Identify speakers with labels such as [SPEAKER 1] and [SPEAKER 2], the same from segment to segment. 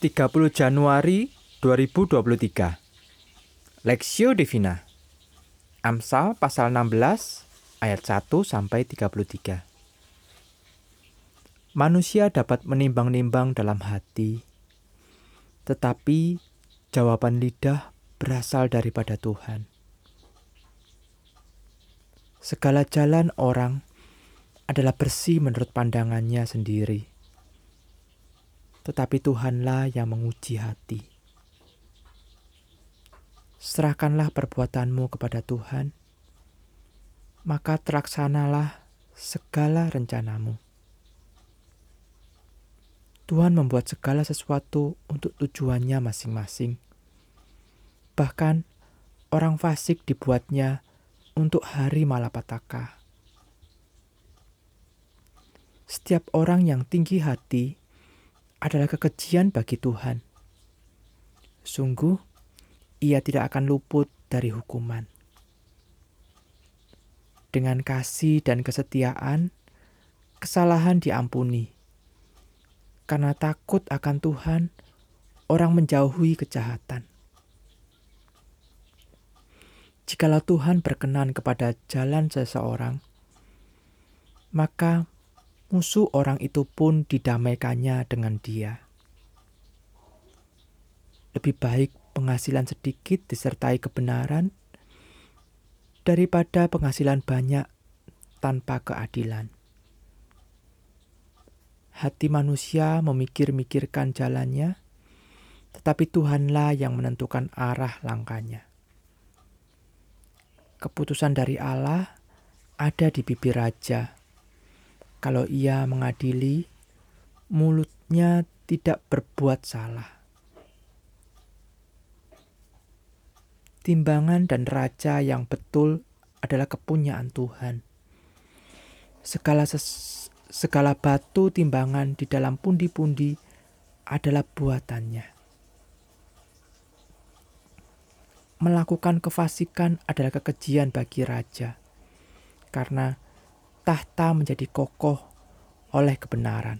[SPEAKER 1] 30 Januari 2023 Lexio Divina. Amsal pasal 16 ayat 1 sampai 33 Manusia dapat menimbang-nimbang dalam hati tetapi jawaban lidah berasal daripada Tuhan. Segala jalan orang adalah bersih menurut pandangannya sendiri tetapi Tuhanlah yang menguji hati. Serahkanlah perbuatanmu kepada Tuhan, maka terlaksanalah segala rencanamu. Tuhan membuat segala sesuatu untuk tujuannya masing-masing. Bahkan orang fasik dibuatnya untuk hari malapetaka. Setiap orang yang tinggi hati adalah kekejian bagi Tuhan. Sungguh, ia tidak akan luput dari hukuman. Dengan kasih dan kesetiaan, kesalahan diampuni. Karena takut akan Tuhan, orang menjauhi kejahatan. Jikalau Tuhan berkenan kepada jalan seseorang, maka musuh orang itu pun didamaikannya dengan dia. Lebih baik penghasilan sedikit disertai kebenaran daripada penghasilan banyak tanpa keadilan. Hati manusia memikir-mikirkan jalannya, tetapi Tuhanlah yang menentukan arah langkahnya. Keputusan dari Allah ada di bibir raja kalau ia mengadili, mulutnya tidak berbuat salah. Timbangan dan raja yang betul adalah kepunyaan Tuhan. Segala segala batu timbangan di dalam pundi-pundi adalah buatannya. Melakukan kefasikan adalah kekejian bagi raja, karena tahta menjadi kokoh oleh kebenaran.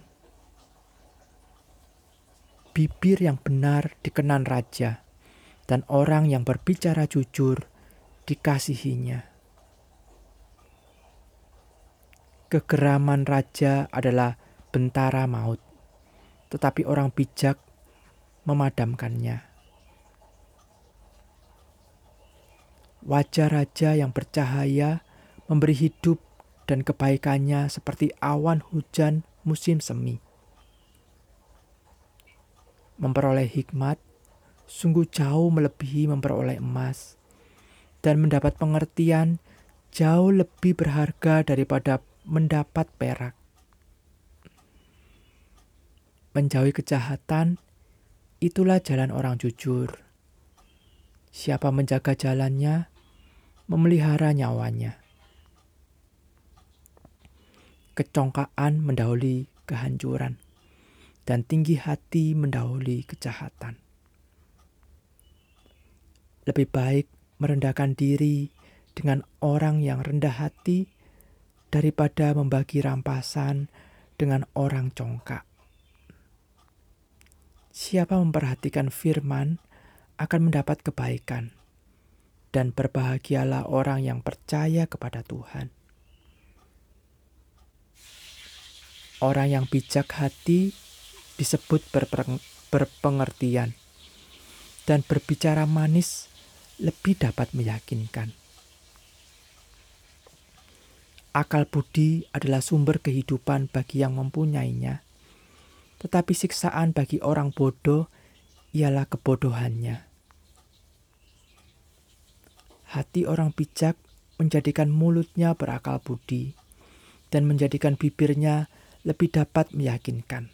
[SPEAKER 1] Bibir yang benar dikenan raja, dan orang yang berbicara jujur dikasihinya. Kegeraman raja adalah bentara maut, tetapi orang bijak memadamkannya. Wajah raja yang bercahaya memberi hidup dan kebaikannya seperti awan hujan musim semi. Memperoleh hikmat sungguh jauh melebihi memperoleh emas, dan mendapat pengertian jauh lebih berharga daripada mendapat perak. Menjauhi kejahatan, itulah jalan orang jujur. Siapa menjaga jalannya, memelihara nyawanya kecongkaan mendahului kehancuran, dan tinggi hati mendahului kejahatan. Lebih baik merendahkan diri dengan orang yang rendah hati daripada membagi rampasan dengan orang congkak. Siapa memperhatikan firman akan mendapat kebaikan, dan berbahagialah orang yang percaya kepada Tuhan. Orang yang bijak hati disebut berpengertian, dan berbicara manis lebih dapat meyakinkan. Akal budi adalah sumber kehidupan bagi yang mempunyainya, tetapi siksaan bagi orang bodoh ialah kebodohannya. Hati orang bijak menjadikan mulutnya berakal budi, dan menjadikan bibirnya lebih dapat meyakinkan.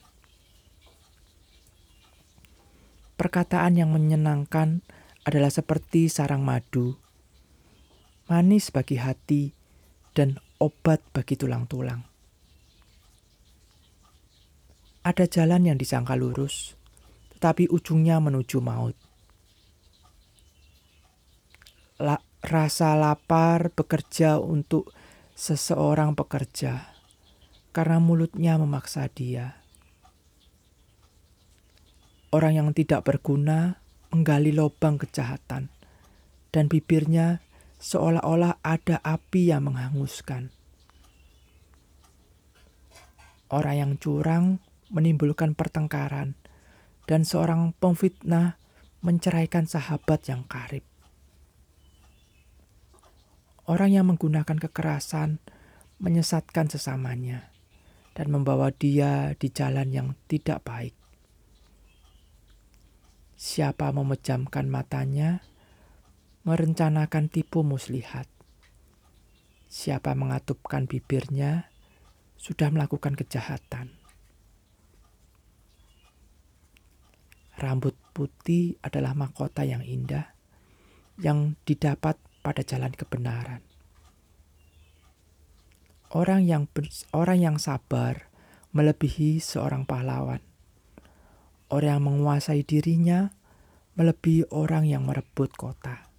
[SPEAKER 1] Perkataan yang menyenangkan adalah seperti sarang madu, manis bagi hati, dan obat bagi tulang-tulang. Ada jalan yang disangka lurus, tetapi ujungnya menuju maut. La, rasa lapar bekerja untuk seseorang pekerja karena mulutnya memaksa dia. Orang yang tidak berguna menggali lubang kejahatan, dan bibirnya seolah-olah ada api yang menghanguskan. Orang yang curang menimbulkan pertengkaran, dan seorang pemfitnah menceraikan sahabat yang karib. Orang yang menggunakan kekerasan menyesatkan sesamanya dan membawa dia di jalan yang tidak baik. Siapa memejamkan matanya, merencanakan tipu muslihat. Siapa mengatupkan bibirnya, sudah melakukan kejahatan. Rambut putih adalah mahkota yang indah yang didapat pada jalan kebenaran. Orang yang orang yang sabar melebihi seorang pahlawan. Orang yang menguasai dirinya melebihi orang yang merebut kota.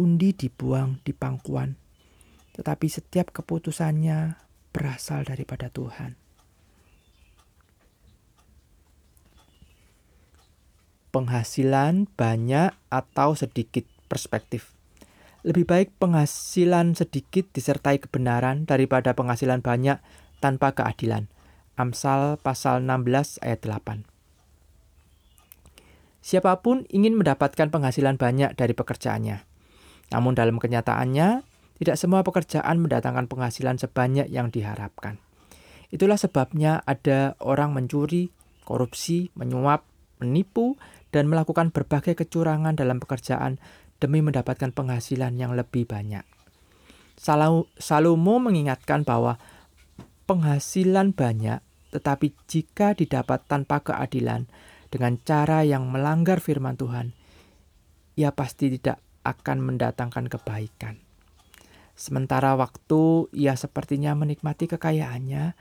[SPEAKER 1] Undi dibuang di pangkuan, tetapi setiap keputusannya berasal daripada Tuhan. penghasilan banyak atau sedikit perspektif. Lebih baik penghasilan sedikit disertai kebenaran daripada penghasilan banyak tanpa keadilan. Amsal pasal 16 ayat 8. Siapa pun ingin mendapatkan penghasilan banyak dari pekerjaannya. Namun dalam kenyataannya, tidak semua pekerjaan mendatangkan penghasilan sebanyak yang diharapkan. Itulah sebabnya ada orang mencuri, korupsi, menyuap, menipu, dan melakukan berbagai kecurangan dalam pekerjaan demi mendapatkan penghasilan yang lebih banyak. Salomo mengingatkan bahwa penghasilan banyak, tetapi jika didapat tanpa keadilan dengan cara yang melanggar firman Tuhan, ia pasti tidak akan mendatangkan kebaikan. Sementara waktu ia sepertinya menikmati kekayaannya,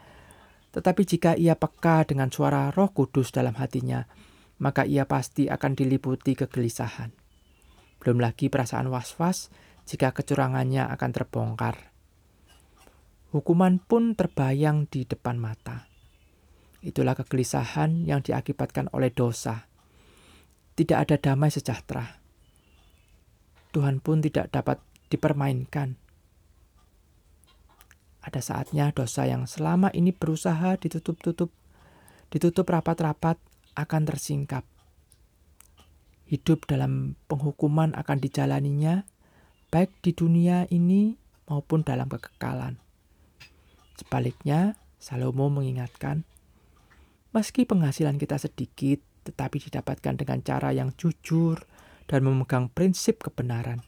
[SPEAKER 1] tetapi jika ia peka dengan suara Roh Kudus dalam hatinya, maka ia pasti akan diliputi kegelisahan. Belum lagi perasaan was-was jika kecurangannya akan terbongkar. Hukuman pun terbayang di depan mata. Itulah kegelisahan yang diakibatkan oleh dosa. Tidak ada damai sejahtera. Tuhan pun tidak dapat dipermainkan. Ada saatnya dosa yang selama ini berusaha ditutup-tutup, ditutup rapat-rapat, akan tersingkap. Hidup dalam penghukuman akan dijalaninya, baik di dunia ini maupun dalam kekekalan. Sebaliknya, Salomo mengingatkan, meski penghasilan kita sedikit, tetapi didapatkan dengan cara yang jujur dan memegang prinsip kebenaran,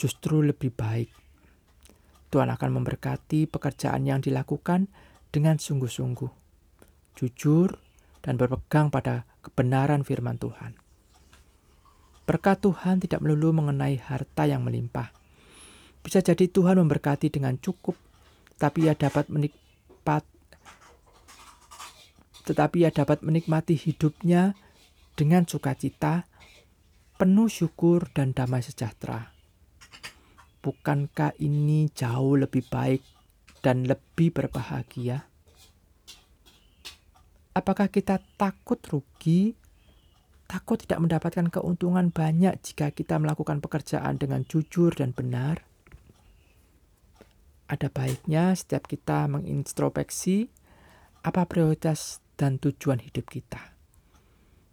[SPEAKER 1] justru lebih baik. Tuhan akan memberkati pekerjaan yang dilakukan dengan sungguh-sungguh, jujur, dan berpegang pada kebenaran firman Tuhan. Berkat Tuhan tidak melulu mengenai harta yang melimpah. Bisa jadi Tuhan memberkati dengan cukup, tapi ia dapat menikmat tetapi ia dapat menikmati hidupnya dengan sukacita, penuh syukur dan damai sejahtera. Bukankah ini jauh lebih baik dan lebih berbahagia? Apakah kita takut rugi? Takut tidak mendapatkan keuntungan banyak jika kita melakukan pekerjaan dengan jujur dan benar? Ada baiknya setiap kita mengintrospeksi apa prioritas dan tujuan hidup kita.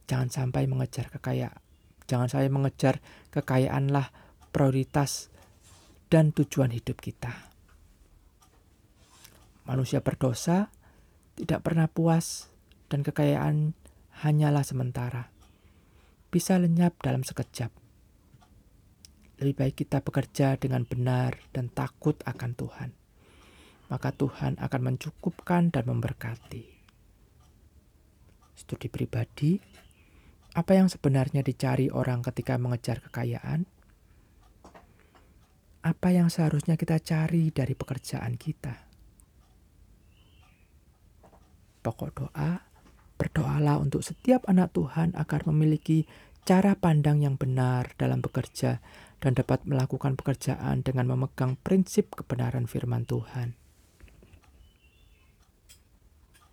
[SPEAKER 1] Jangan sampai mengejar kekayaan. Jangan sampai mengejar kekayaanlah prioritas dan tujuan hidup kita. Manusia berdosa tidak pernah puas dan kekayaan hanyalah sementara. Bisa lenyap dalam sekejap. Lebih baik kita bekerja dengan benar dan takut akan Tuhan. Maka Tuhan akan mencukupkan dan memberkati. Studi pribadi, apa yang sebenarnya dicari orang ketika mengejar kekayaan? Apa yang seharusnya kita cari dari pekerjaan kita? Pokok doa Berdoalah untuk setiap anak Tuhan agar memiliki cara pandang yang benar dalam bekerja dan dapat melakukan pekerjaan dengan memegang prinsip kebenaran firman Tuhan.